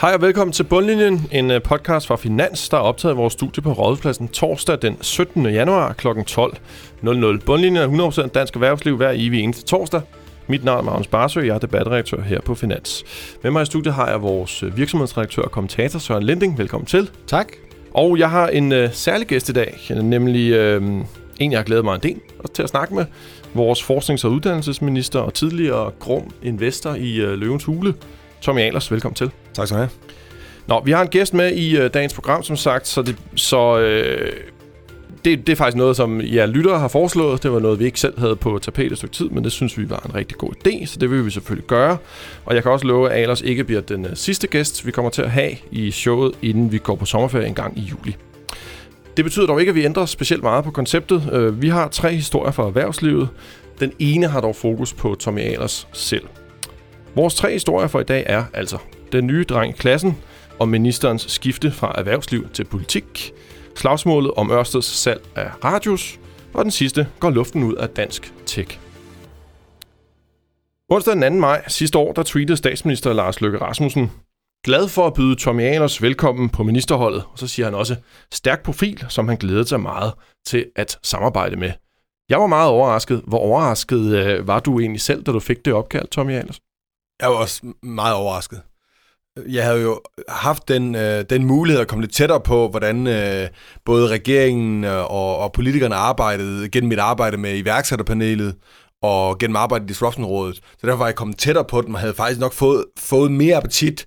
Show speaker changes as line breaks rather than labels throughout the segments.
Hej og velkommen til Bundlinjen, en øh, podcast fra Finans, der er optaget i vores studie på Rådhuspladsen torsdag den 17. januar kl. 12.00. Bundlinjen er 100% dansk erhvervsliv hver evig eneste torsdag. Mit navn er Magnus Barsø, jeg er debatredaktør her på Finans. Med mig i studiet har jeg vores øh, virksomhedsredaktør og kommentator Søren Linding. Velkommen til.
Tak.
Og jeg har en uh, særlig gæst i dag, nemlig uh, en, jeg har glædet mig en del til at snakke med. Vores forsknings- og uddannelsesminister og tidligere grum investor i uh, Løvens Hule, Tommy Ahlers. Velkommen til.
Tak skal du have.
Nå, vi har en gæst med i uh, dagens program, som sagt, så, det, så øh, det, det er faktisk noget, som jer lyttere har foreslået. Det var noget, vi ikke selv havde på tapetet et stykke tid, men det synes vi var en rigtig god idé, så det vil vi selvfølgelig gøre. Og jeg kan også love, at Alers ikke bliver den uh, sidste gæst, vi kommer til at have i showet, inden vi går på sommerferie en gang i juli. Det betyder dog ikke, at vi ændrer specielt meget på konceptet. Uh, vi har tre historier fra erhvervslivet. Den ene har dog fokus på Tommy Alers selv. Vores tre historier for i dag er altså den nye dreng i klassen, og ministerens skifte fra erhvervsliv til politik, slagsmålet om Ørsteds salg af radius, og den sidste går luften ud af dansk tech. Onsdag den 2. maj sidste år, der tweetede statsminister Lars Løkke Rasmussen, glad for at byde Tommy Anders velkommen på ministerholdet, og så siger han også, stærk profil, som han glædede sig meget til at samarbejde med. Jeg var meget overrasket. Hvor overrasket øh, var du egentlig selv, da du fik det opkald, Tommy Anders?
Jeg var også meget overrasket. Jeg havde jo haft den, øh, den mulighed at komme lidt tættere på, hvordan øh, både regeringen øh, og, og politikerne arbejdede gennem mit arbejde med iværksætterpanelet og gennem arbejdet i Disruptionrådet. Så derfor var jeg kommet tættere på dem og havde faktisk nok fået, fået mere appetit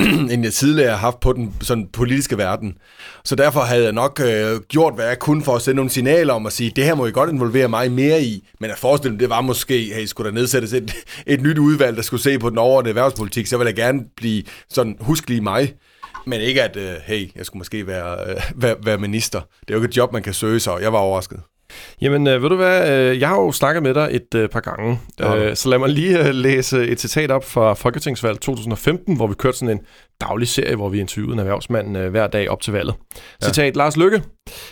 end jeg tidligere har haft på den sådan politiske verden. Så derfor havde jeg nok øh, gjort, hvad jeg kunne for at sende nogle signaler om at sige, det her må I godt involvere mig mere i. Men at forestille mig, det var måske, hey, skulle der nedsættes et, et nyt udvalg, der skulle se på den overordnede erhvervspolitik, så ville jeg gerne blive sådan huskelig mig. Men ikke at, øh, hey, jeg skulle måske være, øh, være, være minister. Det er jo ikke et job, man kan søge, så jeg var overrasket.
Jamen, øh, ved du hvad? Øh, jeg har jo snakket med dig et øh, par gange, øh, så lad mig lige øh, læse et citat op fra Folketingsvalg 2015, hvor vi kørte sådan en daglig serie, hvor vi interviewede en erhvervsmand øh, hver dag op til valget. Ja. Citat, Lars Lykke.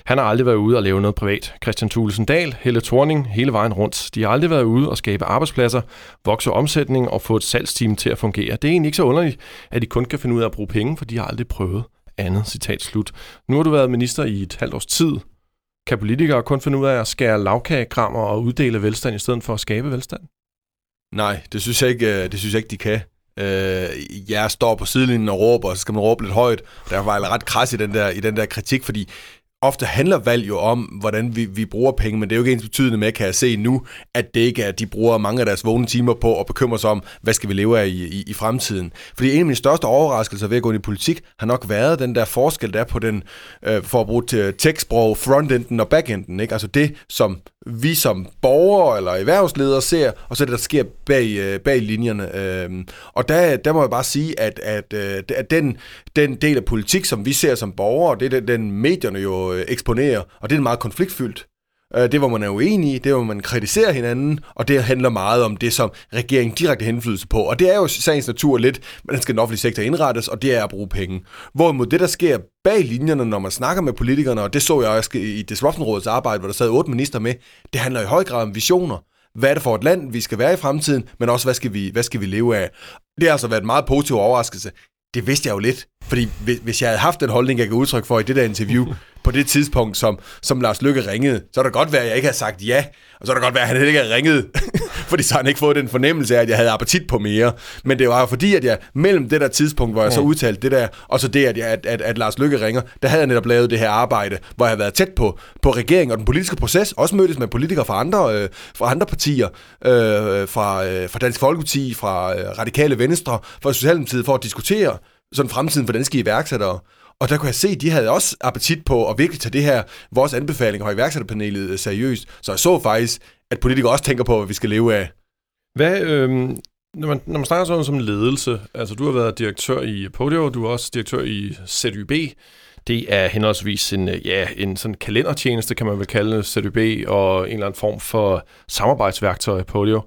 Han har aldrig været ude og lave noget privat. Christian Thulesen Dahl, Helle Thorning, hele vejen rundt. De har aldrig været ude og skabe arbejdspladser, vokse omsætning og få et salgsteam til at fungere. Det er egentlig ikke så underligt, at de kun kan finde ud af at bruge penge, for de har aldrig prøvet andet. Citat slut. Nu har du været minister i et halvt års tid. Kan politikere kun finde ud af at skære lavkagekrammer og uddele velstand i stedet for at skabe velstand?
Nej, det synes jeg ikke, øh, det synes jeg ikke de kan. Øh, jeg står på sidelinjen og råber, og så skal man råbe lidt højt. Derfor var jeg ret kras i den der, i den der kritik, fordi ofte handler valg jo om, hvordan vi, vi bruger penge, men det er jo ikke ens betydende med, kan jeg se nu, at det ikke er, at de bruger mange af deres vågne timer på at bekymre sig om, hvad skal vi leve af i, i, i fremtiden. Fordi en af mine største overraskelser ved at gå ind i politik, har nok været den der forskel, der er på den, øh, for at bruge øh, tekstsprog, frontenden og backenden. Ikke? Altså det, som vi som borgere eller erhvervsledere ser, og så det, der sker bag, øh, bag linjerne. Øhm, og der, der må jeg bare sige, at, at, øh, at den, den del af politik, som vi ser som borgere, det er den, medierne jo øh, eksponerer, og det er meget konfliktfyldt. Øh, det, hvor man er uenig i, det, hvor man kritiserer hinanden, og det handler meget om det, som regeringen direkte har indflydelse på. Og det er jo sagens natur lidt, hvordan skal den offentlige sektor indrettes, og det er at bruge penge. Hvorimod det, der sker bag linjerne, når man snakker med politikerne, og det så jeg også i Disruptionrådets arbejde, hvor der sad otte minister med, det handler i høj grad om visioner. Hvad er det for et land, vi skal være i fremtiden, men også, hvad skal vi, hvad skal vi leve af? Det har altså været en meget positiv overraskelse. Det vidste jeg jo lidt, fordi hvis jeg havde haft den holdning, jeg kan udtrykke for i det der interview, på det tidspunkt, som, som Lars Lykke ringede, så er det godt være, at jeg ikke har sagt ja, og så er det godt være, at han ikke har ringet, fordi så har han ikke fået den fornemmelse af, at jeg havde appetit på mere. Men det var jo fordi, at jeg mellem det der tidspunkt, hvor jeg så udtalte det der, og så det, at, jeg, at, at, at Lars Lykke ringer, der havde jeg netop lavet det her arbejde, hvor jeg har været tæt på, på regeringen og den politiske proces, også mødtes med politikere fra andre, øh, fra andre partier, øh, fra, øh, fra Dansk Folkeparti, fra øh, Radikale Venstre, fra Socialdemokratiet, for at diskutere sådan fremtiden for danske iværksættere. Og der kunne jeg se, at de havde også appetit på at virkelig tage det her, vores anbefalinger fra iværksætterpanelet øh, seriøst. Så jeg så faktisk, at politikere også tænker på, hvad vi skal leve af.
Hvad, øh, når, man, når man snakker sådan som ledelse, altså du har været direktør i Podio, du er også direktør i ZYB, det er henholdsvis en, øh, ja, en sådan kalendertjeneste, kan man vel kalde ZYB, og en eller anden form for samarbejdsværktøj i Podio.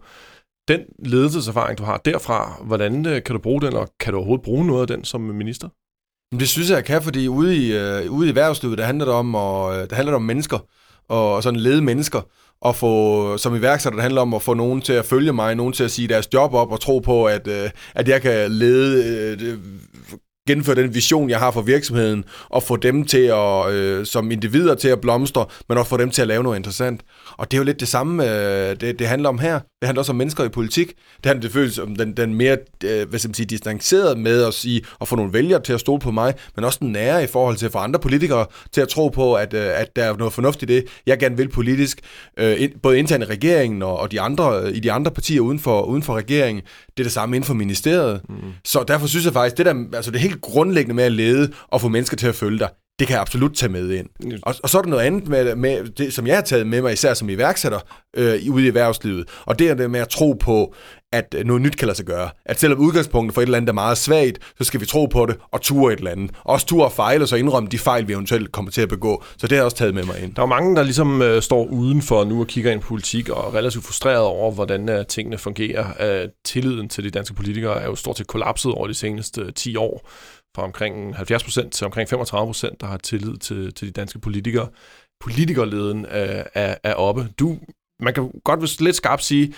Den ledelseserfaring, du har derfra, hvordan øh, kan du bruge den, og kan du overhovedet bruge noget af den som minister?
Det synes jeg, jeg kan, fordi ude i, øh, ude i erhvervslivet, der handler det om, og, det øh, der handler det om mennesker, og sådan lede mennesker, og få, øh, som iværksætter, det handler om at få nogen til at følge mig, nogen til at sige deres job op, og tro på, at, øh, at jeg kan lede øh, gennemføre den vision, jeg har for virksomheden, og få dem til at, øh, som individer til at blomstre, men også få dem til at lave noget interessant. Og det er jo lidt det samme, øh, det, det handler om her. Det handler også om mennesker i politik. Det handler selvfølgelig om den, den mere, øh, hvad skal man sige, distanceret med at sige, at få nogle vælgere til at stole på mig, men også den nære i forhold til at få andre politikere til at tro på, at, øh, at der er noget fornuftigt i det, jeg gerne vil politisk, øh, ind, både internt i regeringen og, og de andre, i de andre partier uden for, uden for regeringen. Det er det samme inden for ministeriet. Mm. Så derfor synes jeg faktisk, det der, altså det helt grundlæggende med at lede og få mennesker til at følge dig, det kan jeg absolut tage med ind. Og, og så er der noget andet, med, med det, som jeg har taget med mig, især som iværksætter øh, ude i erhvervslivet. Og det er det med at tro på, at øh, noget nyt kan lade sig gøre. At selvom udgangspunktet for et eller andet er meget svagt, så skal vi tro på det og ture et eller andet. Også ture og fejle, og så indrømme de fejl, vi eventuelt kommer til at begå. Så det har jeg også taget med mig ind.
Der er mange, der ligesom øh, står udenfor nu og kigger ind på politik og er relativt frustreret over, hvordan øh, tingene fungerer. Øh, tilliden til de danske politikere er jo stort set kollapset over de seneste øh, 10 år fra omkring 70% til omkring 35%, der har tillid til, til de danske politikere. Politikerleden er, er, er oppe. Du, man kan godt lidt skarpt sige,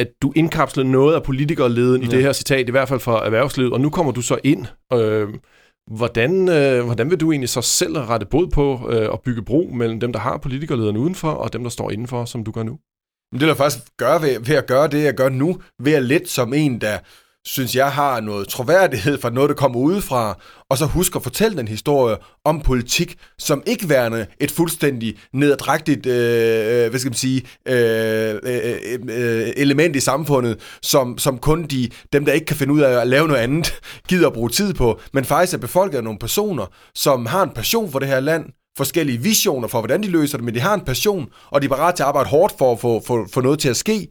at du indkapslede noget af politikerleden ja. i det her citat, i hvert fald for erhvervslivet, og nu kommer du så ind. Øh, hvordan, øh, hvordan vil du egentlig så selv rette bod på øh, at bygge bro mellem dem, der har politikerlederen udenfor, og dem, der står indenfor, som du gør nu?
Det vil jeg faktisk gøre ved, ved at gøre det, jeg gør nu, ved at lidt som en, der synes jeg har noget troværdighed fra noget, der kommer udefra, og så husk at fortælle den historie om politik, som ikke værende et fuldstændig nedadrægtigt, øh, øh hvad skal man sige, øh, øh, øh, øh, element i samfundet, som, som kun de, dem, der ikke kan finde ud af at lave noget andet, gider at bruge tid på, men faktisk er befolket af nogle personer, som har en passion for det her land, forskellige visioner for, hvordan de løser det, men de har en passion, og de er parat til at arbejde hårdt for at få, få, få noget til at ske,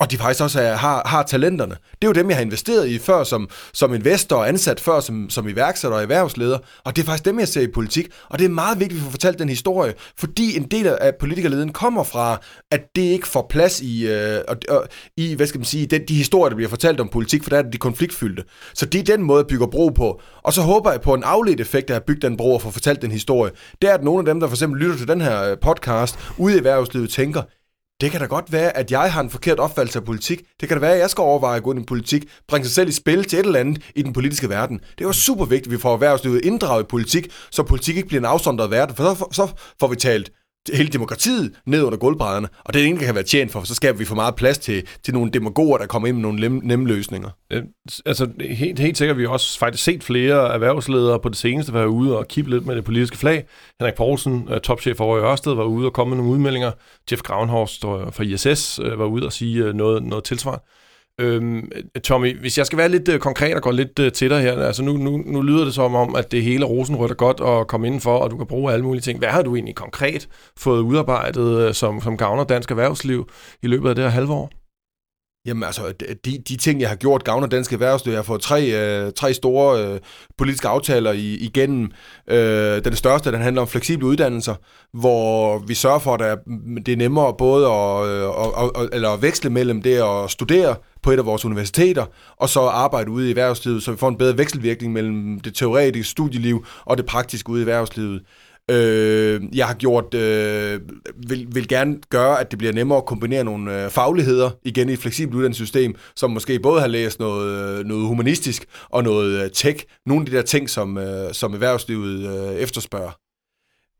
og de faktisk også er, har, har talenterne. Det er jo dem, jeg har investeret i før som, som investor og ansat før som, som iværksætter og erhvervsleder. Og det er faktisk dem, jeg ser i politik. Og det er meget vigtigt, at vi får fortalt den historie, fordi en del af politikerleden kommer fra, at det ikke får plads i, øh, og, i hvad skal man sige, den, de historier, der bliver fortalt om politik, for der er det de konfliktfyldte. Så det er den måde, jeg bygger bro på. Og så håber jeg på en afledt effekt af at bygge den bro og få fortalt den historie. Det er, at nogle af dem, der for eksempel lytter til den her øh, podcast ude i erhvervslivet, tænker, det kan da godt være, at jeg har en forkert opfattelse af politik. Det kan da være, at jeg skal overveje at gå ind i politik, bringe sig selv i spil til et eller andet i den politiske verden. Det er jo super vigtigt, at vi får erhvervslivet inddraget i politik, så politik ikke bliver en afsondret verden, for så, så får vi talt hele demokratiet ned under gulvbrædderne, og det er ingen, kan være tjent for, for så skaber vi for meget plads til, til nogle demagoger, der kommer ind med nogle nemme, nemme løsninger.
Øh, altså, helt, helt sikkert, vi har også faktisk set flere erhvervsledere på det seneste være ude og kippe lidt med det politiske flag. Henrik Poulsen, øh, topchef over i Ørsted, var ude og komme med nogle udmeldinger. Jeff Gravenhorst øh, fra ISS øh, var ude og sige noget, noget tilsvarende. Øhm, Tommy, hvis jeg skal være lidt øh, konkret og gå lidt øh, til dig her, altså nu, nu, nu lyder det som om, at det hele rosenrødt er godt at komme indenfor, og du kan bruge alle mulige ting. Hvad har du egentlig konkret fået udarbejdet, øh, som, som gavner dansk erhvervsliv i løbet af det her halve år?
Jamen altså, de, de ting, jeg har gjort, gavner dansk erhvervsliv. Jeg har fået tre, øh, tre store øh, politiske aftaler i, igennem. Øh, den største, den handler om fleksible uddannelser, hvor vi sørger for, at det er nemmere både at, øh, og, eller at veksle mellem det at studere på et af vores universiteter, og så arbejde ude i erhvervslivet, så vi får en bedre vekselvirkning mellem det teoretiske studieliv og det praktiske ude i erhvervslivet. Øh, jeg har gjort, øh, vil, vil gerne gøre, at det bliver nemmere at kombinere nogle øh, fagligheder igen i et fleksibelt uddannelsessystem, som måske både har læst noget, øh, noget humanistisk og noget øh, tech. Nogle af de der ting, som, øh, som erhvervslivet øh, efterspørger.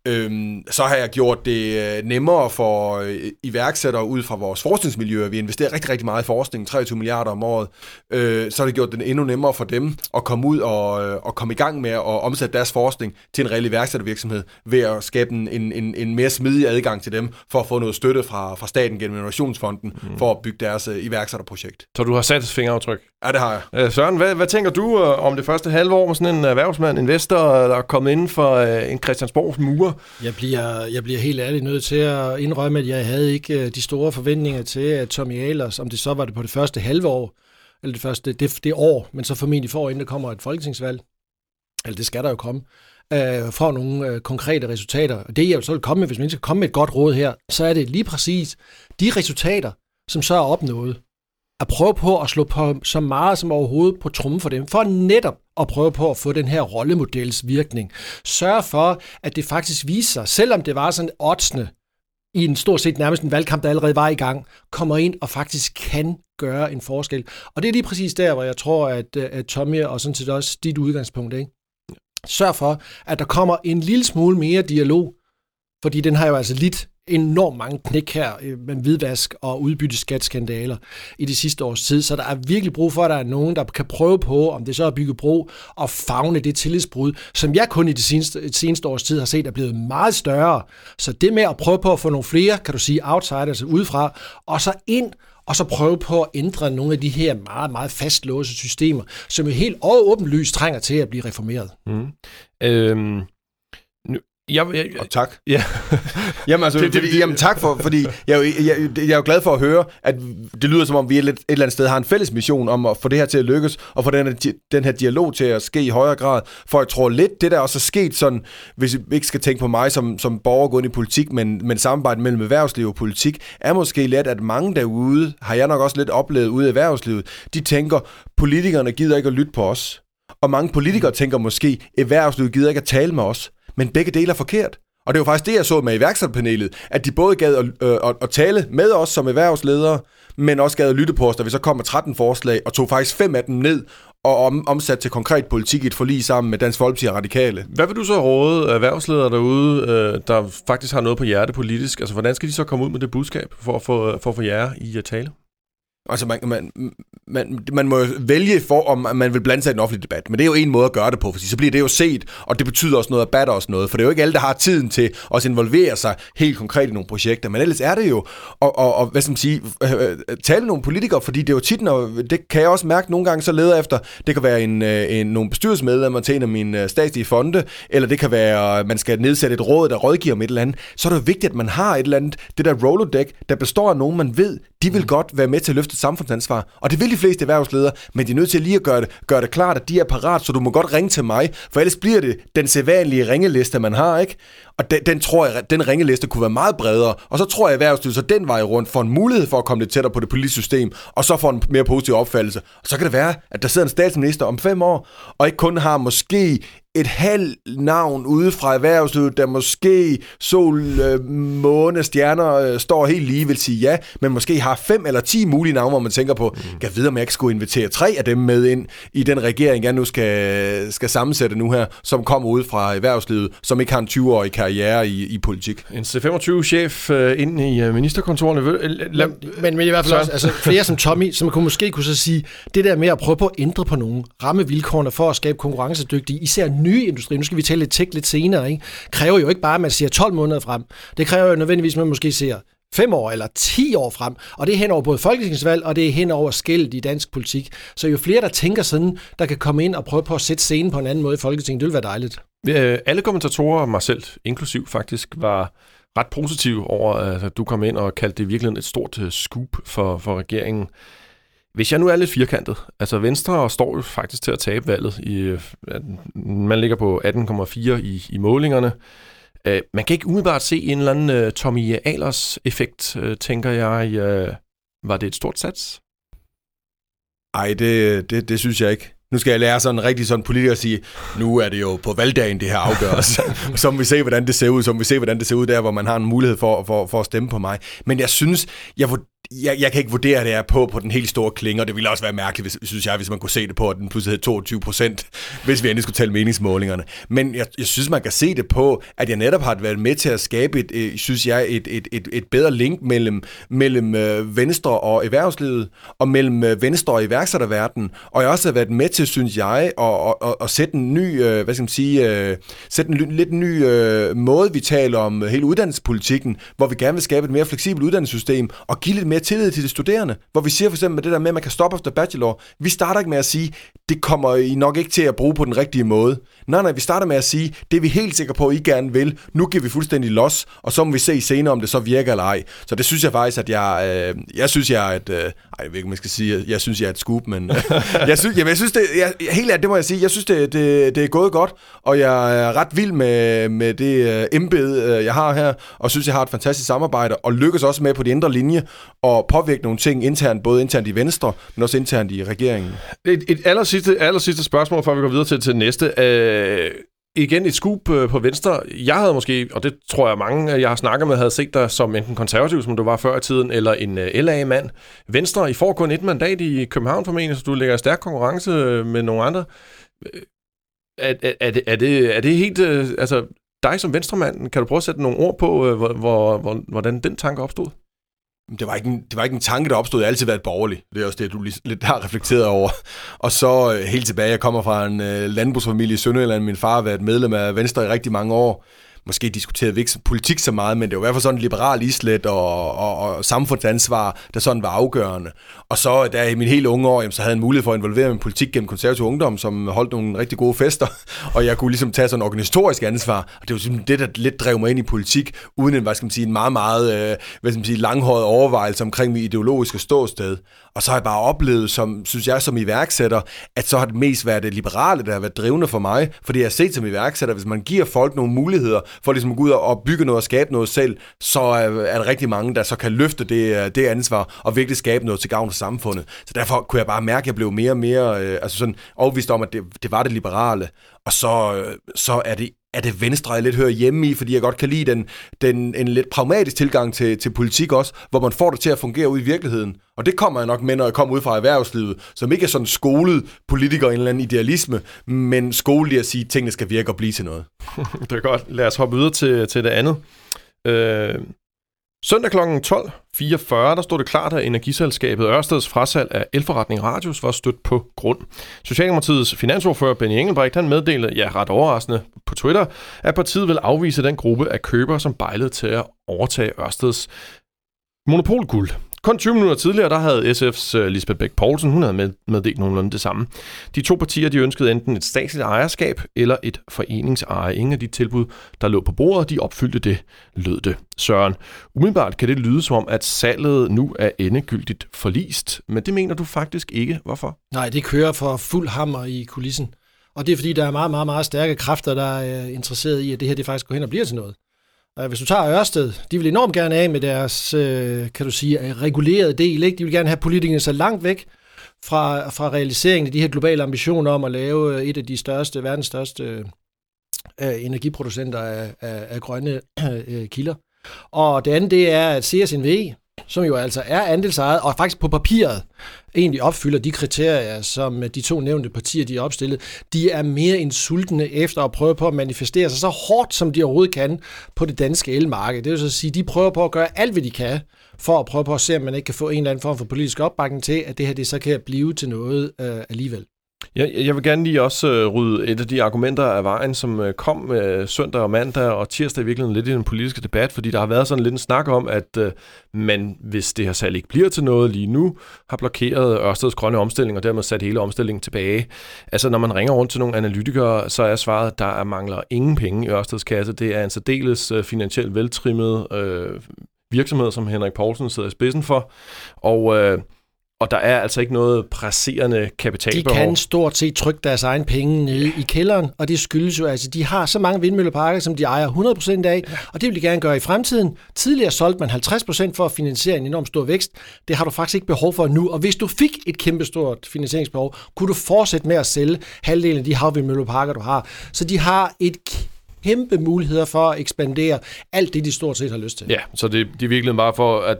Øhm, så har jeg gjort det øh, nemmere for øh, iværksættere ud fra vores forskningsmiljøer. Vi investerer rigtig, rigtig meget i forskning, 23 milliarder om året. Øh, så har det gjort det endnu nemmere for dem at komme ud og, øh, og komme i gang med at omsætte deres forskning til en reel iværksættervirksomhed ved at skabe en, en, en mere smidig adgang til dem for at få noget støtte fra, fra staten gennem Innovationsfonden mm. for at bygge deres iværksætterprojekt.
Så du har sat fingeraftryk?
Ja, det har
jeg. Søren, hvad, hvad tænker du om det første halve år med sådan en erhvervsmand, investor, der er kommet inden for en Christiansborgs mure?
Jeg bliver, jeg bliver helt ærligt nødt til at indrømme, at jeg havde ikke øh, de store forventninger til, at Tommy Ahlers, om det så var det på det første halve år, eller det første det, det år, men så formentlig for, inden der kommer et folketingsvalg, eller det skal der jo komme, øh, får nogle øh, konkrete resultater. Og det jeg så vil komme med, hvis man skal komme med et godt råd her, så er det lige præcis de resultater, som så er opnået, at prøve på at slå på så meget som overhovedet på trummen for dem, for netop at prøve på at få den her rollemodels virkning. Sørg for, at det faktisk viser sig, selvom det var sådan oddsende i en stort set nærmest en valgkamp, der allerede var i gang, kommer ind og faktisk kan gøre en forskel. Og det er lige præcis der, hvor jeg tror, at, at Tommy og sådan set også dit udgangspunkt, ikke? Sørg for, at der kommer en lille smule mere dialog, fordi den har jo altså lidt enormt mange knæk her øh, med hvidvask og udbytteskatsskandaler i de sidste års tid, så der er virkelig brug for, at der er nogen, der kan prøve på, om det så er bygge bro og fagne det tillidsbrud, som jeg kun i de seneste, de seneste års tid har set er blevet meget større. Så det med at prøve på at få nogle flere, kan du sige, outsiders udefra, og så ind og så prøve på at ændre nogle af de her meget, meget fastlåse systemer, som jo helt åbenlyst trænger til at blive reformeret. Mm. Øhm,
jeg, jeg, og tak. Ja. jamen, altså, det, det, det, jamen tak for, fordi jeg, jeg, jeg, jeg er jo glad for at høre, at det lyder som om, vi et, et eller andet sted har en fælles mission om at få det her til at lykkes, og få den, den her dialog til at ske i højere grad. For jeg tror lidt, det der også er sket sådan, hvis vi ikke skal tænke på mig som, som borger gået i politik, men, men samarbejde mellem erhvervsliv og politik, er måske let, at mange derude, har jeg nok også lidt oplevet ude i erhvervslivet, de tænker, politikerne gider ikke at lytte på os. Og mange politikere tænker måske, erhvervslivet gider ikke at tale med os men begge dele er forkert. Og det var faktisk det, jeg så med iværksætterpanelet, at de både gad at, øh, at, at tale med os som erhvervsledere, men også gad at lytte på os, da vi så kom med 13 forslag, og tog faktisk fem af dem ned og om, omsat til konkret politik i et forlig sammen med Dansk Folkeparti og Radikale.
Hvad vil du så råde erhvervsledere derude, øh, der faktisk har noget på hjerte politisk? Altså, hvordan skal de så komme ud med det budskab for at få, øh, for at få jer i at tale?
Altså, man, man, man, man må vælge for, om man vil blande sig i den offentlige debat. Men det er jo en måde at gøre det på, for så bliver det jo set, og det betyder også noget, og batter også noget. For det er jo ikke alle, der har tiden til at involvere sig helt konkret i nogle projekter. Men ellers er det jo at, og, og, hvad skal man sige, øh, øh, tale nogle politikere, fordi det er jo tit, når, det kan jeg også mærke nogle gange, så leder efter, det kan være en, øh, en, nogle bestyrelsesmedlemmer til en af mine statslige fonde, eller det kan være, man skal nedsætte et råd, der rådgiver om et eller andet. Så er det jo vigtigt, at man har et eller andet, det der Rolodeck, der består af nogen, man ved, de vil mm. godt være med til at løfte samfundsansvar. Og det vil de fleste erhvervsledere, men de er nødt til lige at gøre det, gøre det klart, at de er parat, så du må godt ringe til mig, for ellers bliver det den sædvanlige ringeliste, man har, ikke? Og den, den tror jeg, den ringeliste kunne være meget bredere, og så tror jeg, at erhvervslivet så den vej rundt får en mulighed for at komme lidt tættere på det politiske system, og så får en mere positiv opfattelse. Og så kan det være, at der sidder en statsminister om fem år, og ikke kun har måske et halvt navn ude fra erhvervslivet, der måske sol, øh, måne, stjerner øh, står helt lige, vil sige ja, men måske har fem eller ti mulige navne, hvor man tænker på, mm. kan vide, om jeg ikke skulle invitere tre af dem med ind i den regering, jeg nu skal, skal sammensætte nu her, som kommer ud fra erhvervslivet, som ikke har en 20-årig karriere i, i politik.
En C25-chef øh, ind i øh, ministerkontorene.
Men, men, men i hvert fald også, altså, flere som Tommy, som kunne måske kunne så sige, det der med at prøve på at ændre på nogle rammevilkårene for at skabe konkurrencedygtige, især nye industri, nu skal vi tale lidt tech lidt senere, ikke? kræver jo ikke bare, at man siger 12 måneder frem. Det kræver jo nødvendigvis, at man måske ser 5 år eller 10 år frem, og det er hen over både folketingsvalg, og det er hen over skældet i dansk politik. Så jo flere, der tænker sådan, der kan komme ind og prøve på at sætte scenen på en anden måde i Folketinget, det vil være dejligt.
Øh, alle kommentatorer, mig selv inklusiv faktisk, var ret positive over, at du kom ind og kaldte det virkelig et stort øh, scoop for, for regeringen. Hvis jeg nu er lidt firkantet, altså Venstre står jo faktisk til at tabe valget. I, øh, man ligger på 18,4 i, i målingerne. Uh, man kan ikke umiddelbart se en eller anden uh, Tommy Ahlers-effekt, tænker jeg. Var det et stort sats?
Ej, det, det, det synes jeg ikke. Nu skal jeg lære sådan rigtig sådan politiker at sige, nu er det jo på valgdagen, det her afgøres. så må vi se, hvordan det ser ud. Så må vi se, hvordan det ser ud der, hvor man har en mulighed for, for, for at stemme på mig. Men jeg synes, jeg, jeg, jeg kan ikke vurdere det her på, på den helt store klinge, og det ville også være mærkeligt, hvis, synes jeg, hvis man kunne se det på, at den pludselig hed 22 procent, hvis vi endelig skulle tælle meningsmålingerne. Men jeg, jeg synes, man kan se det på, at jeg netop har været med til at skabe et, synes jeg, et, et, et, et bedre link mellem, mellem øh, Venstre og erhvervslivet, og mellem øh, Venstre og iværksætterverdenen. Og jeg også har været med til, synes jeg, at, at, at, at sætte en ny, øh, hvad skal man sige, øh, sætte en lidt ny øh, måde, vi taler om øh, hele uddannelsespolitikken, hvor vi gerne vil skabe et mere fleksibelt uddannelsessystem, og give lidt mere mere tillid til de studerende, hvor vi siger for eksempel med det der med, at man kan stoppe efter bachelor. Vi starter ikke med at sige, det kommer I nok ikke til at bruge på den rigtige måde. Nej, nej, vi starter med at sige, det er vi helt sikre på, at I gerne vil. Nu giver vi fuldstændig los, og så må vi se senere, om det så virker eller ej. Så det synes jeg faktisk, at jeg, øh, jeg synes, jeg er et, øh, ej, jeg ved ikke, man skal sige, jeg synes, jeg er et scoop, men øh, jeg, synes, jamen, jeg synes, det, jeg, helt ærligt, det må jeg sige, jeg synes, det, det, det er gået godt, og jeg er ret vild med, med det øh, embed, øh, jeg har her, og synes, jeg har et fantastisk samarbejde, og lykkes også med på de indre linje, og påvirke nogle ting internt, både internt i Venstre, men også internt i regeringen.
Et, et aller, sidste, aller sidste spørgsmål, før vi går videre til, til næste. Øh, igen et skub øh, på Venstre. Jeg havde måske, og det tror jeg mange, øh, jeg har snakket med, havde set dig som enten konservativ, som du var før i tiden, eller en øh, LA-mand. Venstre, I får kun et mandat i København formentlig, så du lægger stærk konkurrence med nogle andre. er, er, er, det, er, det, er det helt... Altså, dig som venstremand, kan du prøve at sætte nogle ord på, hvor, hvor, hvordan den tanke opstod?
Det var, ikke en, det var ikke en tanke, der opstod. Jeg har altid været borgerlig. Det er også det, du lidt har reflekteret over. Og så øh, helt tilbage, jeg kommer fra en øh, landbrugsfamilie i Sønderjylland. Min far har været medlem af Venstre i rigtig mange år måske diskuterede vi ikke politik så meget, men det var i hvert fald sådan en liberal islet og, og, og samfundsansvar, der sådan var afgørende. Og så da i min helt unge år, jamen, så havde jeg en mulighed for at involvere min politik gennem konservativ ungdom, som holdt nogle rigtig gode fester, og jeg kunne ligesom tage sådan en organisatorisk ansvar. Og det var simpelthen det, der lidt drev mig ind i politik, uden en, hvad skal man sige, en meget, meget øh, hvad skal man sige, langhåret overvejelse omkring mit ideologiske ståsted. Og så har jeg bare oplevet, som, synes jeg som iværksætter, at så har det mest været det liberale, der har været drivende for mig. Fordi jeg har set som iværksætter, hvis man giver folk nogle muligheder for ligesom at gå ud og bygge noget og skabe noget selv, så er der rigtig mange, der så kan løfte det, øh, det ansvar og virkelig skabe noget til gavn for samfundet. Så derfor kunne jeg bare mærke, at jeg blev mere og mere øh, altså sådan overvist om, at det, det var det liberale. Og så, øh, så er det er det Venstre, jeg lidt hører hjemme i, fordi jeg godt kan lide den, den, en lidt pragmatisk tilgang til, til politik også, hvor man får det til at fungere ud i virkeligheden. Og det kommer jeg nok med, når jeg kommer ud fra erhvervslivet, som ikke er sådan skolet politiker, en eller anden idealisme, men skolet i at sige, at tingene skal virke og blive til noget.
det er godt. Lad os hoppe videre til, til det andet. Øh, Søndag kl. 12.44, der stod det klart, at energiselskabet Ørsteds frasalg af elforretning Radius var stødt på grund. Socialdemokratiets finansordfører Benny Engelbrecht han meddelte, ja ret overraskende på Twitter, at partiet vil afvise den gruppe af købere, som bejlede til at overtage Ørsteds monopolguld. Kun 20 minutter tidligere, der havde SF's øh, Lisbeth Bæk Poulsen, hun havde med, meddelt nogenlunde det samme. De to partier, de ønskede enten et statsligt ejerskab eller et foreningseje. Ingen af de tilbud, der lå på bordet, de opfyldte det, lød det. Søren, umiddelbart kan det lyde som om, at salget nu er endegyldigt forlist, men det mener du faktisk ikke. Hvorfor?
Nej, det kører for fuld hammer i kulissen. Og det er fordi, der er meget, meget, meget stærke kræfter, der er øh, interesseret i, at det her det faktisk går hen og bliver til noget. Hvis du tager Ørsted, de vil enormt gerne af med deres, øh, kan du sige, regulerede del. Ikke? De vil gerne have politikerne så langt væk fra, fra realiseringen af de her globale ambitioner om at lave øh, et af de største, verdens største øh, øh energiproducenter af, af, af grønne øh, kilder. Og det andet, det er, at CSNV, som jo altså er andelsejet, og faktisk på papiret egentlig opfylder de kriterier, som øh, de to nævnte partier de er opstillet, de er mere end sultne efter at prøve på at manifestere sig så hårdt, som de overhovedet kan på det danske elmarked. Det vil så sige, de prøver på at gøre alt, hvad de kan, for at prøve på at se, om man ikke kan få en eller anden form for politisk opbakning til, at det her det så kan blive til noget øh, alligevel.
Jeg, jeg vil gerne lige også øh, rydde et af de argumenter af vejen, som øh, kom øh, søndag og mandag og tirsdag i virkeligheden lidt i den politiske debat, fordi der har været sådan lidt en snak om, at øh, man, hvis det her salg ikke bliver til noget lige nu, har blokeret Ørsteds grønne omstilling og dermed sat hele omstillingen tilbage. Altså når man ringer rundt til nogle analytikere, så er svaret, at der mangler ingen penge i Ørsteds kasse. Det er en særdeles øh, finansielt veltrimmet øh, virksomhed, som Henrik Poulsen sidder i spidsen for, og Øh, og der er altså ikke noget presserende kapitalbehov.
De kan stort set trykke deres egen penge ned i kælderen, og det skyldes jo, altså de har så mange vindmølleparker, som de ejer 100% af, og det vil de gerne gøre i fremtiden. Tidligere solgte man 50% for at finansiere en enorm stor vækst. Det har du faktisk ikke behov for nu, og hvis du fik et kæmpestort finansieringsbehov, kunne du fortsætte med at sælge halvdelen af de havvindmølleparker, du har. Så de har et kæmpe muligheder for at ekspandere alt det, de stort set har lyst til.
Ja, så det, det er virkelig bare for, at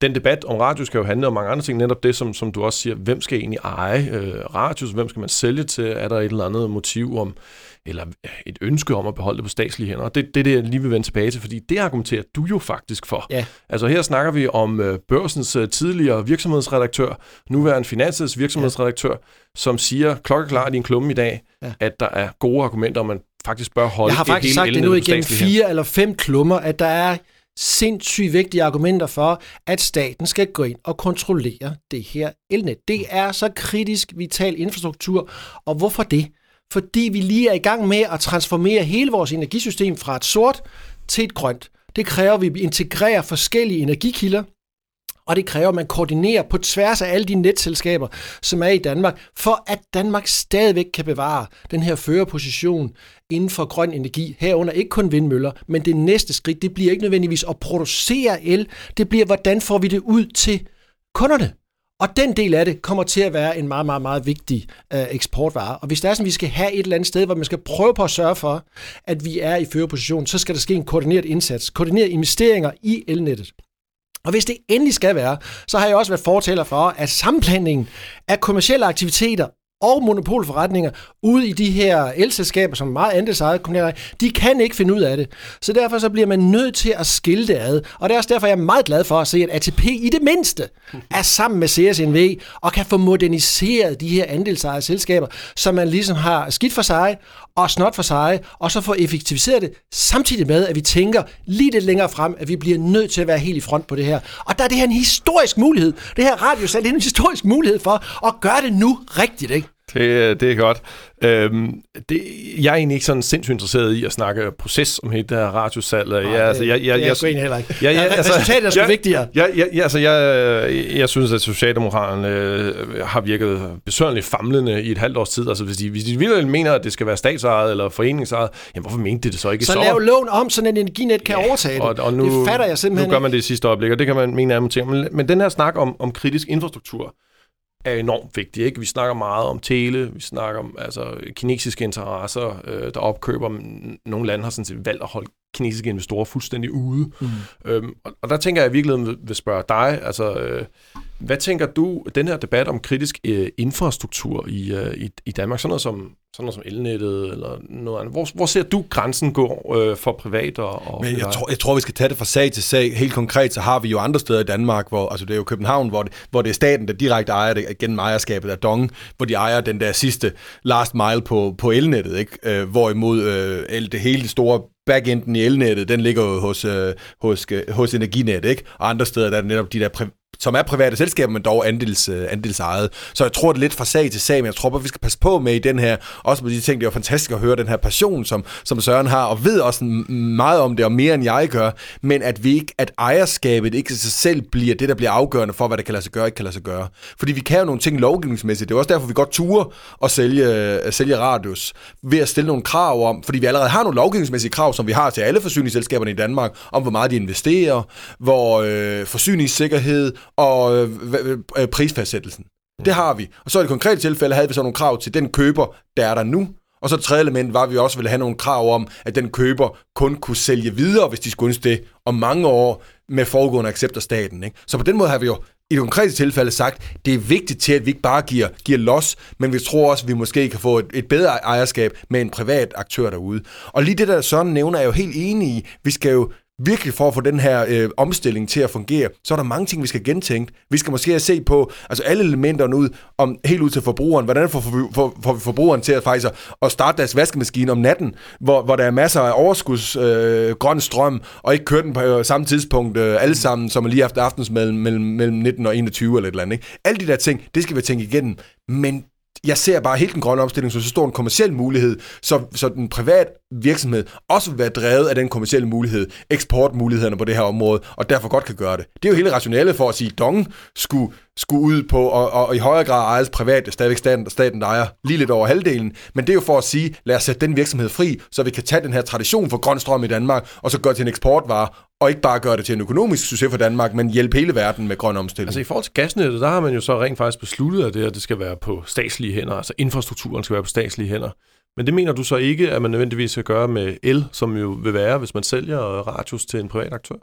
den debat om radio skal jo handle om mange andre ting, netop det, som, som du også siger, hvem skal egentlig eje øh, radios, hvem skal man sælge til, er der et eller andet motiv om, eller et ønske om at beholde det på statslige hænder. Og det, det er det, jeg lige vil vende tilbage til, fordi det argumenterer du jo faktisk for.
Ja.
Altså her snakker vi om øh, børsens øh, tidligere virksomhedsredaktør, nuværende finansets virksomhedsredaktør, ja. som siger klokkeklart i en klumme i dag, ja. at der er gode argumenter, om man faktisk bør holde
Jeg har faktisk sagt det nu igennem fire eller fem klummer, at der er sindssygt vigtige argumenter for, at staten skal gå ind og kontrollere det her elnet. Det er så kritisk vital infrastruktur, og hvorfor det? Fordi vi lige er i gang med at transformere hele vores energisystem fra et sort til et grønt. Det kræver, at vi integrerer forskellige energikilder, og det kræver, at man koordinerer på tværs af alle de netselskaber, som er i Danmark, for at Danmark stadigvæk kan bevare den her førerposition inden for grøn energi, herunder ikke kun vindmøller, men det næste skridt, det bliver ikke nødvendigvis at producere el, det bliver, hvordan får vi det ud til kunderne. Og den del af det kommer til at være en meget, meget, meget vigtig øh, eksportvare. Og hvis det er sådan, at vi skal have et eller andet sted, hvor man skal prøve på at sørge for, at vi er i førerposition, så skal der ske en koordineret indsats, koordineret investeringer i elnettet. Og hvis det endelig skal være, så har jeg også været fortæller for, at sammenblandingen af kommersielle aktiviteter og monopolforretninger ude i de her elselskaber, som er meget andelsejet kommunale, de kan ikke finde ud af det. Så derfor så bliver man nødt til at skille det ad. Og det er også derfor, jeg er meget glad for at se, at ATP i det mindste er sammen med CSNV og kan få moderniseret de her andelsejede selskaber, så man ligesom har skidt for sig og snot for sig, og så få effektiviseret det, samtidig med, at vi tænker lige lidt længere frem, at vi bliver nødt til at være helt i front på det her. Og der er det her en historisk mulighed. Det her radiosal er en historisk mulighed for at gøre det nu rigtigt, ikke?
Det, det er godt. Øhm, det, jeg er egentlig ikke sådan sindssygt interesseret i at snakke proces om hele det her radiosalg.
Nej,
jeg, altså, jeg, jeg,
jeg,
jeg,
jeg, heller ikke.
Ja, ja,
altså, Resultatet er sgu
jeg,
vigtigere.
Jeg, jeg, jeg, altså, jeg, jeg synes, at Socialdemokraterne øh, har virket besønderligt famlende i et halvt års tid. Altså, hvis de, hvis de virkelig mener, at det skal være statsejet eller foreningsejet, jamen hvorfor mente de det så ikke
så?
Så
lav loven om, så en energinet kan
ja,
overtage det.
Og, og nu,
det fatter jeg simpelthen
Nu gør man det i sidste øjeblik, og det kan man mene af ting. Men, men den her snak om, om kritisk infrastruktur, er enormt vigtig. Ikke? Vi snakker meget om tele, vi snakker om altså, kinesiske interesser, øh, der opkøber. Nogle lande har sådan set valgt at holde kinesiske investorer fuldstændig ude. Mm. Øhm, og, og der tænker jeg i virkeligheden vil spørge dig, altså, øh, hvad tænker du, den her debat om kritisk øh, infrastruktur i, øh, i, i Danmark, sådan noget som, sådan noget som elnettet eller noget andet, hvor, hvor ser du grænsen gå øh, for privat og, og
Men jeg tror, jeg tror, vi skal tage det fra sag til sag. Helt konkret, så har vi jo andre steder i Danmark, hvor, altså det er jo København, hvor det, hvor det er staten, der direkte ejer det gennem ejerskabet af Dong, hvor de ejer den der sidste last mile på, på elnettet, ikke? Øh, hvorimod øh, det hele det store backenden i elnettet, den ligger jo hos, øh, hos, øh, hos Energinet, ikke? Og andre steder, der er netop de der som er private selskaber, men dog andels, øh, andelsejet. Så jeg tror, det er lidt fra sag til sag, men jeg tror bare, vi skal passe på med i den her, også med de ting, det er jo fantastisk at høre den her passion, som, som Søren har, og ved også meget om det, og mere end jeg gør, men at vi ikke, at ejerskabet ikke i sig selv bliver det, der bliver afgørende for, hvad der kan lade sig gøre, ikke kan lade sig gøre. Fordi vi kan jo nogle ting lovgivningsmæssigt. Det er også derfor, vi godt turer at sælge, at sælge radius, ved at stille nogle krav om, fordi vi allerede har nogle lovgivningsmæssige krav, som vi har til alle forsyningsselskaberne i Danmark, om hvor meget de investerer, hvor øh, forsyningssikkerhed, og øh, øh, øh, prisfastsættelsen. Det har vi. Og så i det konkrete tilfælde havde vi så nogle krav til den køber, der er der nu. Og så det tredje element var, at vi også ville have nogle krav om, at den køber kun kunne sælge videre, hvis de skulle ønske det, om mange år med foregående accept af staten. Ikke? Så på den måde har vi jo i det konkrete tilfælde sagt, det er vigtigt til, at vi ikke bare giver, giver los, men vi tror også, at vi måske kan få et, et bedre ejerskab med en privat aktør derude. Og lige det der Søren nævner, er jeg jo helt enig i. Vi skal jo virkelig for at få den her øh, omstilling til at fungere, så er der mange ting, vi skal gentænke. Vi skal måske se på altså alle elementerne ud, om, helt ud til forbrugeren. Hvordan får, for, for, får vi forbrugeren til at, faktisk at starte deres vaskemaskine om natten, hvor, hvor der er masser af overskuds øh, grøn strøm, og ikke køre den på øh, samme tidspunkt øh, alle sammen, som lige efter aftens mellem, mellem, mellem 19 og 21 eller et eller andet. Ikke? Alle de der ting, det skal vi tænke igennem. Men jeg ser bare helt den grønne omstilling som så stor en kommersiel mulighed, så, så den privat virksomhed også vil være drevet af den kommersielle mulighed, eksportmulighederne på det her område, og derfor godt kan gøre det. Det er jo hele rationalet for at sige, at Dong skulle, skulle ud på, og, og, og i højere grad ejes privat, stadigvæk staten, staten der ejer lige lidt over halvdelen, men det er jo for at sige, lad os sætte den virksomhed fri, så vi kan tage den her tradition for grøn strøm i Danmark, og så gøre det til en eksportvare, og ikke bare gøre det til en økonomisk succes for Danmark, men hjælpe hele verden med grøn omstilling.
Altså i forhold til gasnettet, der har man jo så rent faktisk besluttet, at det, at det skal være på statslige hænder, altså infrastrukturen skal være på statslige hænder. Men det mener du så ikke, at man nødvendigvis skal gøre med el, som jo vil være, hvis man sælger radius til en privat aktør?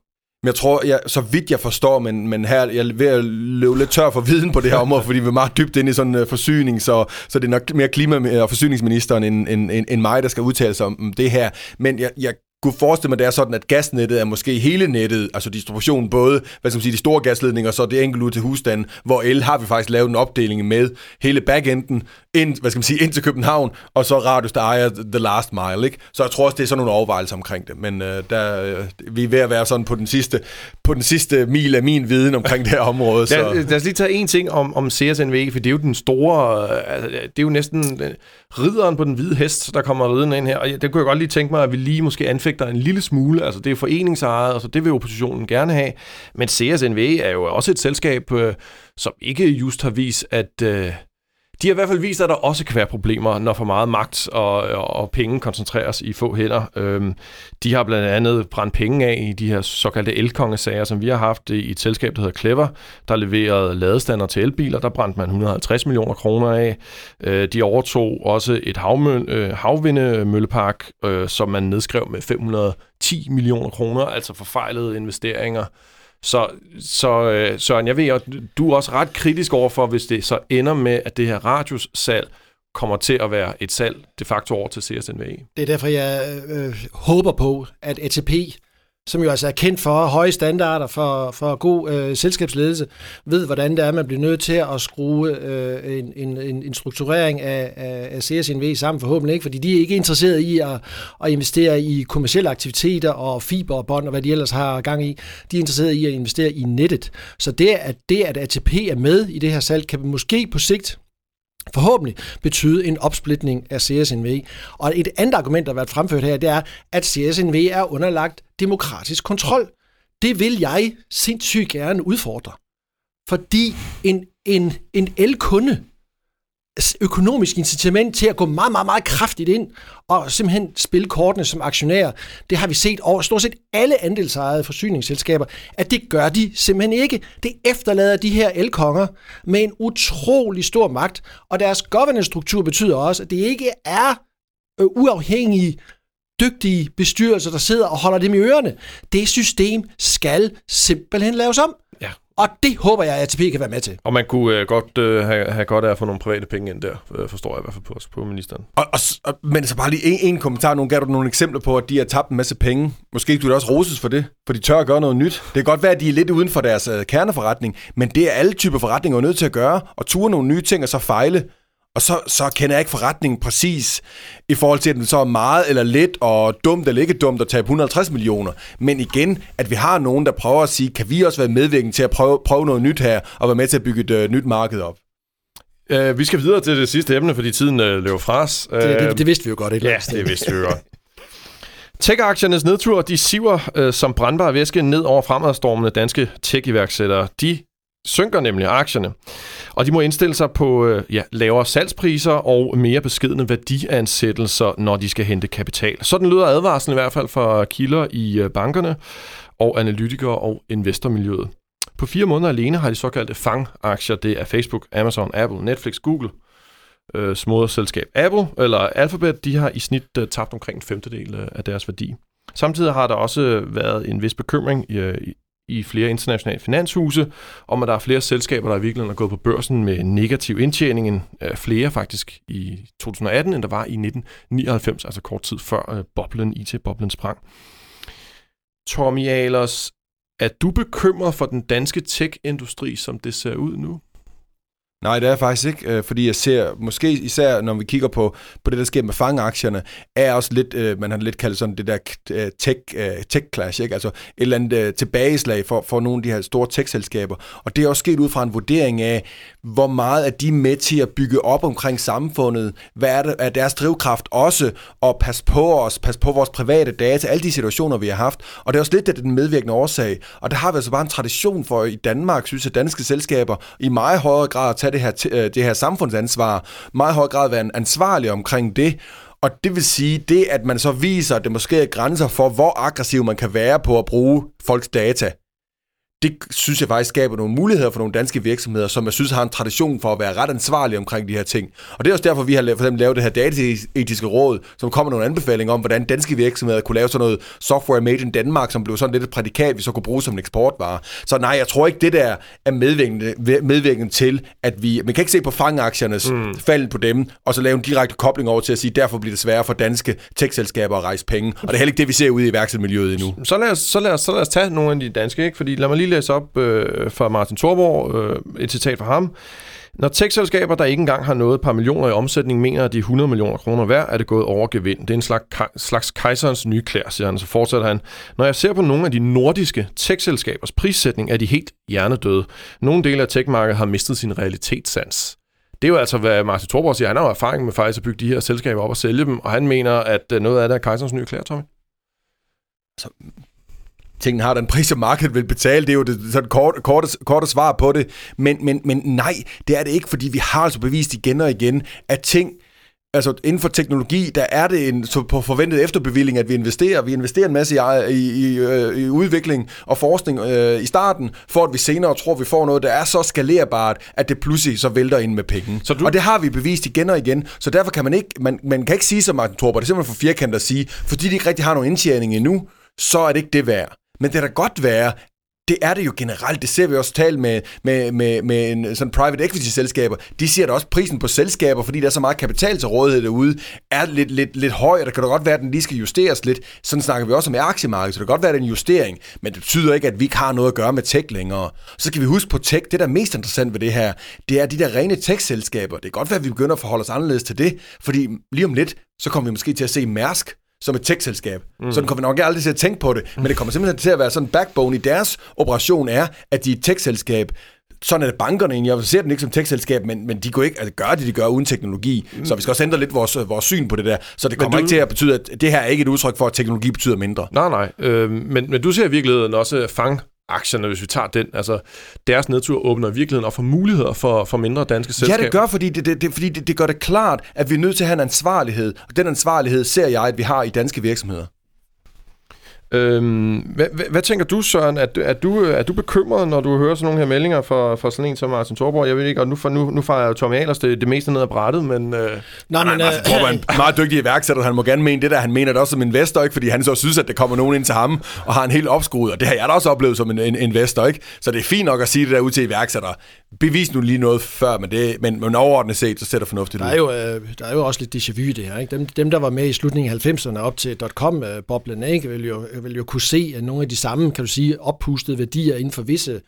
Men jeg tror, jeg, så vidt jeg forstår, men, men her jeg er ved at løbe lidt tør for viden på det her område, fordi vi er meget dybt inde i sådan en uh, forsyning, så, så det er nok mere klima- og forsyningsministeren end, end, end, end mig, der skal udtale sig om det her. Men jeg, jeg kunne forestille mig, det er sådan, at gasnettet er måske hele nettet, altså distributionen, både hvad skal man sige, de store gasledninger, og så det enkelte ud til husstanden, hvor el har vi faktisk lavet en opdeling med hele backenden, ind, hvad skal man sige, ind til København, og så radius, der ejer the last mile, ikke? Så jeg tror også, det er sådan nogle overvejelser omkring det, men øh, der, øh, vi er ved at være sådan på den sidste, på den sidste mil af min viden omkring det her område. Så.
Lad, lad os lige tage en ting om, om CSNV, for det er jo den store, altså, det er jo næsten øh, ridderen på den hvide hest, der kommer riden ind her, og det kunne jeg godt lige tænke mig, at vi lige måske anfægter en lille smule, altså det er foreningsejet, altså det vil oppositionen gerne have, men CSNV er jo også et selskab, øh, som ikke just har vist, at... Øh, de har i hvert fald vist, at der også kan være problemer, når for meget magt og, og penge koncentreres i få hænder. Øhm, de har blandt andet brændt penge af i de her såkaldte elkongesager, som vi har haft i et selskab, der hedder Clever, der leverede ladestander til elbiler. Der brændte man 150 millioner kroner af. Øh, de overtog også et havmøl, øh, havvindemøllepark, øh, som man nedskrev med 510 millioner kroner, altså forfejlede investeringer. Så, så øh, Søren, jeg ved, at du er også ret kritisk overfor, hvis det så ender med, at det her radiussalg kommer til at være et salg de facto over til CSNV.
Det er derfor, jeg øh, øh håber på, at ATP som jo altså er kendt for høje standarder, for, for god øh, selskabsledelse, ved, hvordan det er, man bliver nødt til at skrue øh, en, en, en strukturering af, af, af CSNV sammen, forhåbentlig ikke, fordi de er ikke interesseret i at, at investere i kommersielle aktiviteter og fiber og bånd og hvad de ellers har gang i. De er interesseret i at investere i nettet. Så det, at, det, at ATP er med i det her salg, kan måske på sigt forhåbentlig betyde en opsplitning af CSNV. Og et andet argument, der har været fremført her, det er, at CSNV er underlagt demokratisk kontrol. Det vil jeg sindssygt gerne udfordre. Fordi en, en, en elkunde økonomisk incitament til at gå meget, meget, meget kraftigt ind og simpelthen spille kortene som aktionær. Det har vi set over stort set alle andelsejede forsyningsselskaber, at det gør de simpelthen ikke. Det efterlader de her elkonger med en utrolig stor magt, og deres governance-struktur betyder også, at det ikke er øh, uafhængige dygtige bestyrelser, der sidder og holder dem i ørerne. Det system skal simpelthen laves om. Og det håber jeg, at ATP kan være med til.
Og man kunne øh, godt øh, have, have godt af at få nogle private penge ind der, øh, forstår jeg i hvert fald på, på ministeren.
Og, og, og, men så bare lige en, en kommentar. Nogle gav du nogle eksempler på, at de har tabt en masse penge. Måske du da også roses for det, for de tør at gøre noget nyt. Det kan godt være, at de er lidt uden for deres øh, kerneforretning, men det er alle typer forretninger nødt til at gøre, og ture nogle nye ting og så fejle. Og så, så kender jeg ikke forretningen præcis i forhold til, at den så er meget eller lidt, og dumt eller ikke dumt at tabe 150 millioner. Men igen, at vi har nogen, der prøver at sige, kan vi også være medvirkende til at prøve, prøve noget nyt her, og være med til at bygge et uh, nyt marked op?
Uh, vi skal videre til det sidste emne, fordi tiden uh, løber fra os.
Uh, det, det, det vidste vi jo godt, ikke?
Ja, det vidste vi jo godt. Tech-aktiernes nedtur, de siver uh, som brandbar væske ned over fremadstormende danske tech-iværksættere. De synker nemlig aktierne. Og de må indstille sig på øh, ja, lavere salgspriser og mere beskedende værdiansættelser, når de skal hente kapital. Sådan lyder advarslen i hvert fald fra kilder i øh, bankerne og analytikere og investormiljøet. På fire måneder alene har de såkaldte FANG-aktier, det er Facebook, Amazon, Apple, Netflix, Google, øh, moderselskab Apple eller Alphabet, de har i snit øh, tabt omkring en femtedel øh, af deres værdi. Samtidig har der også været en vis bekymring øh, i, i flere internationale finanshuse, om at der er flere selskaber, der i virkeligheden er gået på børsen med negativ indtjening, end øh, flere faktisk i 2018, end der var i 1999, altså kort tid før øh, boblen, IT-boblen sprang. Tommy Ahlers, er du bekymret for den danske tech-industri, som det ser ud nu?
Nej, det er faktisk ikke, øh, fordi jeg ser, måske især når vi kigger på, på det, der sker med fangeaktierne, er også lidt, øh, man har lidt kaldt sådan det der øh, tech, tech clash, ikke? altså et eller andet tilbageslag for, for nogle af de her store tech-selskaber. Og det er også sket ud fra en vurdering af, hvor meget er de med til at bygge op omkring samfundet, hvad er, det, er deres drivkraft også, og passe på os, passe på vores private data, alle de situationer, vi har haft. Og det er også lidt det, den medvirkende årsag. Og der har vi altså bare en tradition for i Danmark, synes jeg, danske selskaber i meget højere grad at tage det her, øh, det her samfundsansvar, meget høj grad være ansvarlig omkring det, og det vil sige, det at man så viser, at det måske er grænser for, hvor aggressiv man kan være på at bruge folks data, det synes jeg faktisk skaber nogle muligheder for nogle danske virksomheder, som jeg synes har en tradition for at være ret ansvarlige omkring de her ting. Og det er også derfor, vi har for eksempel lavet det her dataetiske råd, som kommer nogle anbefalinger om, hvordan danske virksomheder kunne lave sådan noget software made in Danmark, som blev sådan lidt et prædikat, vi så kunne bruge som en eksportvare. Så nej, jeg tror ikke, det der er medvirkende, medvirkende til, at vi... Man kan ikke se på fangaktionernes mm. fald på dem, og så lave en direkte kobling over til at sige, derfor bliver det sværere for danske tech-selskaber at rejse penge. Og det er heller ikke det, vi ser ude i iværksættermiljøet endnu.
Så lad, os, så, lad os, så lad os tage nogle af de danske, ikke? fordi lad mig lige læse op øh, fra Martin Thorborg, øh, et citat fra ham. Når tech-selskaber, der ikke engang har noget par millioner i omsætning, mener, at de er 100 millioner kroner værd, er det gået over gevind. Det er en slags, slags kejserens nye klær, siger han. Så fortsætter han. Når jeg ser på nogle af de nordiske tech-selskabers prissætning, er de helt hjernedøde. Nogle dele af tech-markedet har mistet sin realitetssans. Det er jo altså, hvad Martin Thorborg siger. Han har jo erfaring med faktisk at bygge de her selskaber op og sælge dem, og han mener, at øh, noget af det er kejserens nye klær, Tommy.
Så tingene har den pris, som markedet vil betale. Det er jo det sådan korte, korte, korte svar på det. Men, men, men nej, det er det ikke, fordi vi har altså bevist igen og igen, at ting, altså inden for teknologi, der er det en så på forventet efterbevilling, at vi investerer. Vi investerer en masse i, i, i, øh, i udvikling og forskning øh, i starten, for at vi senere tror, vi får noget, der er så skalerbart, at det pludselig så vælter ind med penge. Så du... Og det har vi bevist igen og igen. Så derfor kan man ikke, man, man kan ikke sige som Martin Torber, det er simpelthen for firkantet at sige, fordi de ikke rigtig har nogen indtjening endnu, så er det ikke det værd. Men det kan da godt være, det er det jo generelt. Det ser vi også talt med, med, med, med en, sådan private equity-selskaber. De siger da også, prisen på selskaber, fordi der er så meget kapital til rådighed derude, er lidt, lidt, lidt høj, og der kan da godt være, at den lige skal justeres lidt. Sådan snakker vi også om aktiemarkedet, så det kan godt være, at det er en justering, men det betyder ikke, at vi ikke har noget at gøre med tech længere. Så skal vi huske på tech, det der er mest interessant ved det her, det er de der rene tech-selskaber. Det kan godt være, at vi begynder at forholde os anderledes til det, fordi lige om lidt, så kommer vi måske til at se Mærsk som et tech-selskab. Mm. Sådan kommer vi nok aldrig til at tænke på det, men det kommer simpelthen til at være sådan backbone i deres operation er, at de er et tech-selskab. Sådan er det bankerne egentlig. Jeg ser den ikke som tech-selskab, men, men de går ikke, altså gør det, de gør uden teknologi. Mm. Så vi skal også ændre lidt vores, vores syn på det der. Så det kommer du... ikke til at betyde, at det her er ikke et udtryk for, at teknologi betyder mindre.
Nej, nej. Øh, men, men du ser i virkeligheden også fang aktierne, hvis vi tager den. Altså, deres nedtur åbner i virkeligheden op for muligheder for, for mindre danske selskaber.
Ja, det gør, fordi, det, det, det, fordi det, det gør det klart, at vi er nødt til at have en ansvarlighed. Og den ansvarlighed ser jeg, at vi har i danske virksomheder.
Øhm, hvad, hvad, hvad tænker du, Søren? Er, er, du, er du bekymret, når du hører sådan nogle her meldinger fra, fra sådan en som Martin Thorborg? Jeg ved ikke, og nu, nu, nu fejrer jo Tommy Ahlers det, det meste ned ad brættet, men... Øh...
Nej, men... Martin øh, Thorborg er en meget dygtig iværksætter, han må gerne mene det der. Han mener det også som investor, ikke? Fordi han så synes, at der kommer nogen ind til ham og har en helt opskruet, og det har jeg da også oplevet som en, en investor, ikke? Så det er fint nok at sige det der ud til iværksætter. Bevis nu lige noget før, men, det, men, men overordnet set, så ser det fornuftigt
der er jo, øh, der er jo også lidt déjà vu det her, ikke? Dem, dem, der var med i slutningen af 90'erne op til .com-boblen, ikke? Vil jo, Øh, vil jo kunne se, at nogle af de samme, kan du sige, oppustede værdier inden for visse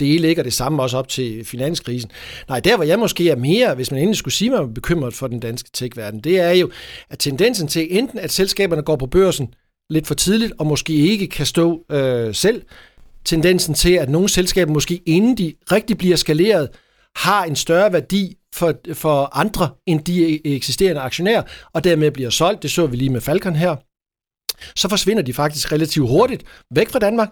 dele, ikke? og det samme også op til finanskrisen. Nej, der hvor jeg måske er mere, hvis man endelig skulle sige mig bekymret for den danske tech-verden, det er jo, at tendensen til enten, at selskaberne går på børsen lidt for tidligt, og måske ikke kan stå øh, selv, tendensen til, at nogle selskaber måske inden de rigtig bliver skaleret, har en større værdi for, for andre end de eksisterende aktionærer, og dermed bliver solgt. Det så vi lige med Falcon her så forsvinder de faktisk relativt hurtigt væk fra Danmark.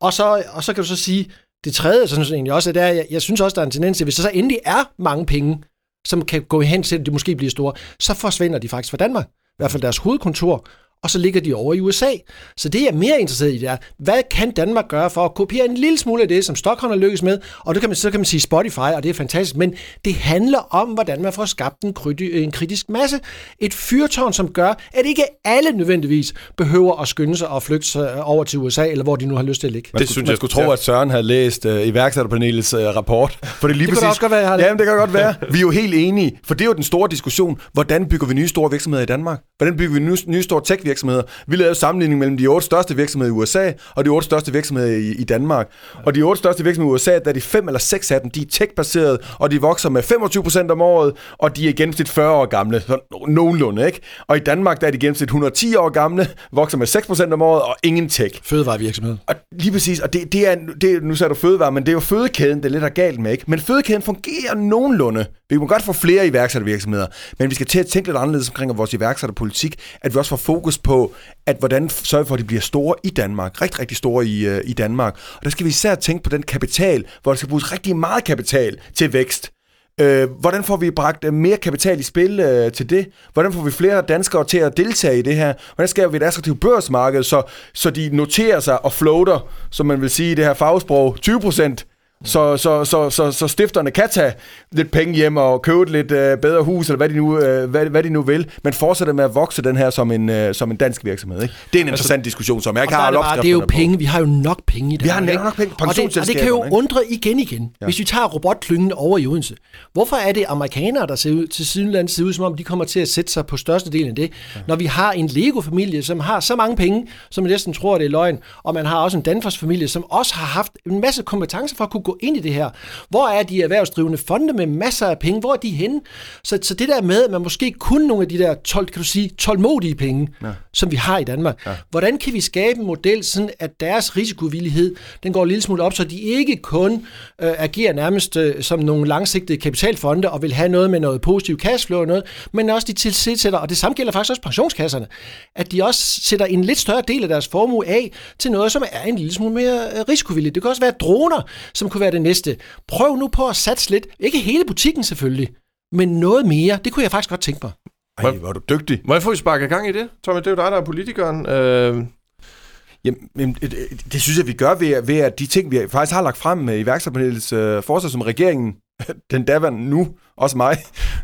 Og så, og så kan du så sige, det tredje, sådan egentlig også, at jeg, jeg synes også, der er en tendens til, hvis der så endelig er mange penge, som kan gå hen til, at de måske bliver store, så forsvinder de faktisk fra Danmark. I hvert fald deres hovedkontor og så ligger de over i USA. Så det, jeg er mere interesseret i, det er, hvad kan Danmark gøre for at kopiere en lille smule af det, som Stockholm har lykkes med, og det kan man, så kan man sige Spotify, og det er fantastisk, men det handler om, hvordan man får skabt en, en kritisk masse. Et fyrtårn, som gør, at ikke alle nødvendigvis behøver at skynde sig og flygte sig over til USA, eller hvor de nu har lyst til at ligge.
Man det skulle, synes jeg skulle tro, at Søren havde læst uh, iværksætterpanelets uh, rapport. For det, lige
det
præcis,
kan også godt være, jeg har det.
Jamen, det kan godt være. Vi er jo helt enige, for det er jo den store diskussion. Hvordan bygger vi nye store virksomheder i Danmark? Hvordan bygger vi nye, nye store tech-virksomheder? Vi lavede sammenligning mellem de otte største virksomheder i USA og de otte største virksomheder i, i Danmark. Og de otte største virksomheder i USA, der er de fem eller seks af dem, de er tech-baserede, og de vokser med 25% om året, og de er i gennemsnit 40 år gamle, så nogenlunde, ikke? Og i Danmark, der er de i gennemsnit 110 år gamle, vokser med 6% om året, og ingen tech.
Fødevarevirksomhed.
Og lige præcis, og det, det er, det, nu sagde du fødevare, men det er jo fødekæden, det er lidt er galt med, ikke? Men fødekæden fungerer nogenlunde. Vi må godt få flere iværksættervirksomheder, men vi skal til at tænke lidt anderledes omkring vores iværksætterpolitik, at vi også får fokus på, at hvordan sørge for, at de bliver store i Danmark. Rigtig, rigtig store i, øh, i Danmark. Og der skal vi især tænke på den kapital, hvor der skal bruges rigtig meget kapital til vækst. Øh, hvordan får vi bragt øh, mere kapital i spil øh, til det? Hvordan får vi flere danskere til at deltage i det her? Hvordan skaber vi et attraktivt børsmarked, så, så de noterer sig og floater, som man vil sige i det her fagsprog, 20 procent så, så, så, så, så stifterne kan tage lidt penge hjem og købe et lidt øh, bedre hus, eller hvad de, nu, øh, hvad, hvad de nu vil, men fortsætter med at vokse den her som en, øh, som en dansk virksomhed. Ikke? Det er en altså, interessant altså, diskussion, som jeg ikke har
det, det er jo penge, vi har jo nok penge i det
Vi har nok penge,
og det, og det kan jo undre igen igen, ja. hvis vi tager robotklyngen over i Odense. Hvorfor er det amerikanere, der ser ud, til Sydland ser ud, som om de kommer til at sætte sig på størstedelen af det, ja. når vi har en Lego-familie, som har så mange penge, som man næsten tror, det er løgn, og man har også en Danfoss-familie, som også har haft en masse kompetencer for at kunne gå ind i det her. Hvor er de erhvervsdrivende fonde med masser af penge? Hvor er de henne? Så, så det der med, at man måske kun nogle af de der 12, kan du sige, tålmodige penge, ja. som vi har i Danmark. Ja. Hvordan kan vi skabe en model, sådan at deres risikovillighed, den går en lille smule op, så de ikke kun øh, agerer nærmest øh, som nogle langsigtede kapitalfonde og vil have noget med noget positiv cashflow og noget, men også de tilsætter, og det samme gælder faktisk også pensionskasserne, at de også sætter en lidt større del af deres formue af til noget, som er en lille smule mere øh, risikovilligt. Det kan også være droner, som kunne være det næste. Prøv nu på at satse lidt. Ikke hele butikken selvfølgelig, men noget mere. Det kunne jeg faktisk godt tænke mig.
Ej, hvor er du dygtig.
Må jeg få sparket gang i det, Tommy? Det er jo dig, der er politikeren. Øh...
Jamen, det, det synes jeg, vi gør ved, ved at de ting, vi faktisk har lagt frem med iværksætterpanelets øh, forsøg som regeringen, den daværende nu, også mig,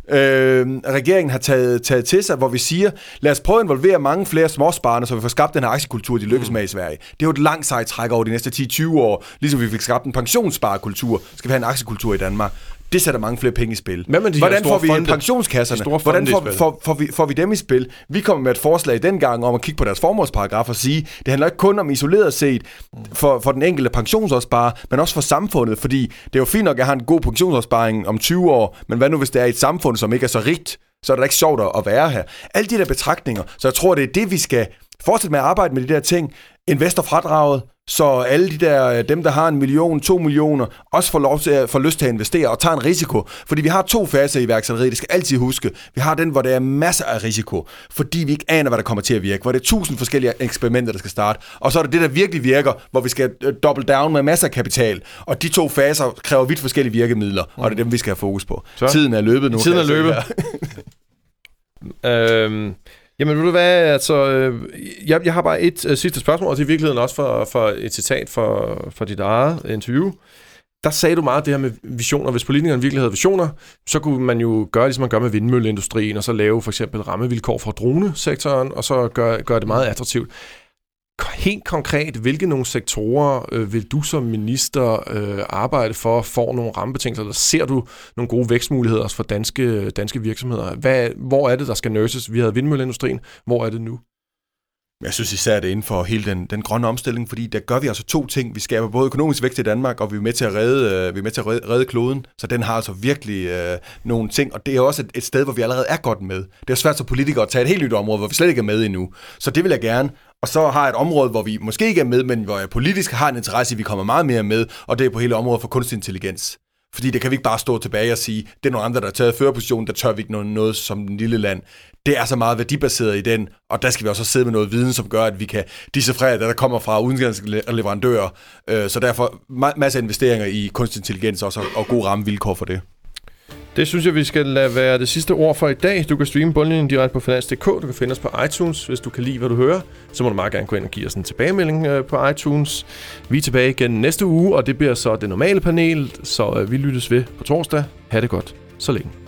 øh, regeringen har taget, taget til sig, hvor vi siger, lad os prøve at involvere mange flere småsparerne, så vi får skabt den her aktiekultur, de lykkes mm. med i Sverige. Det er jo et langt sejt træk over de næste 10-20 år, ligesom vi fik skabt en pensionssparekultur, skal vi have en aktiekultur i Danmark. Det sætter mange flere penge i spil.
Hvad med de
Hvordan får vi
fonde?
pensionskasserne? Hvordan
fonde i
får, får, får, vi, får vi dem i spil? Vi kommer med et forslag dengang om at kigge på deres formålsparagraf og sige, det handler ikke kun om isoleret set for, for den enkelte pensionsopsparer, men også for samfundet, fordi det er jo fint nok, at jeg har en god pensionsopsparing om 20 år, men hvad nu hvis det er et samfund, som ikke er så rigt, så er det da ikke sjovt at være her. Alle de der betragtninger, så jeg tror, det er det, vi skal fortsætte med at arbejde med de der ting. Investorfradraget, så alle de der, dem der har en million, to millioner, også får lov til at få lyst til at investere og tager en risiko. Fordi vi har to faser i iværksætteriet, det skal altid huske. Vi har den, hvor der er masser af risiko, fordi vi ikke aner, hvad der kommer til at virke. Hvor det er tusind forskellige eksperimenter, der skal starte. Og så er det det, der virkelig virker, hvor vi skal øh, double down med masser af kapital. Og de to faser kræver vidt forskellige virkemidler, og det er dem, vi skal have fokus på.
Så.
Tiden er løbet nu.
Tiden er
se
løbet. Øhm, jamen, ved du hvad, altså, øh, jeg, jeg har bare et øh, sidste spørgsmål, og det er i virkeligheden også for, for et citat for, for dit eget interview. Der sagde du meget det her med visioner. Hvis politikerne virkelig havde visioner, så kunne man jo gøre, ligesom man gør med vindmølleindustrien, og så lave for eksempel rammevilkår for dronesektoren, og så gøre gør det meget attraktivt. Helt konkret, hvilke nogle sektorer øh, vil du som minister øh, arbejde for, får nogle rammebetingelser, eller ser du nogle gode vækstmuligheder for danske, danske virksomheder? Hvad, hvor er det, der skal nurses? Vi havde vindmølleindustrien. Hvor er det nu?
Jeg synes især det er inden for hele den, den grønne omstilling, fordi der gør vi altså to ting. Vi skaber både økonomisk vækst i Danmark, og vi er med til at redde, øh, vi er med til at redde, redde kloden. Så den har altså virkelig øh, nogle ting, og det er også et, et sted, hvor vi allerede er godt med. Det er svært som politikere at tage et helt nyt område, hvor vi slet ikke er med endnu. Så det vil jeg gerne. Og så har jeg et område, hvor vi måske ikke er med, men hvor jeg politisk har en interesse i, at vi kommer meget mere med, og det er på hele området for kunstig intelligens. Fordi det kan vi ikke bare stå tilbage og sige, det er nogle andre, der har taget førerpositionen, der tør vi ikke noget, noget som en lille land. Det er så meget værdibaseret i den, og der skal vi også sidde med noget viden, som gør, at vi kan decifrere det, der kommer fra udenlandske leverandører. Øh, så derfor masser af investeringer i kunstig intelligens også, og- og gode rammevilkår for det.
Det synes jeg, vi skal lade være det sidste ord for i dag. Du kan streame bundlinjen direkte på finans.dk. Du kan finde os på iTunes. Hvis du kan lide, hvad du hører, så må du meget gerne gå ind og give os en tilbagemelding øh, på iTunes. Vi er tilbage igen næste uge, og det bliver så det normale panel, så øh, vi lyttes ved på torsdag. Ha' det godt så længe.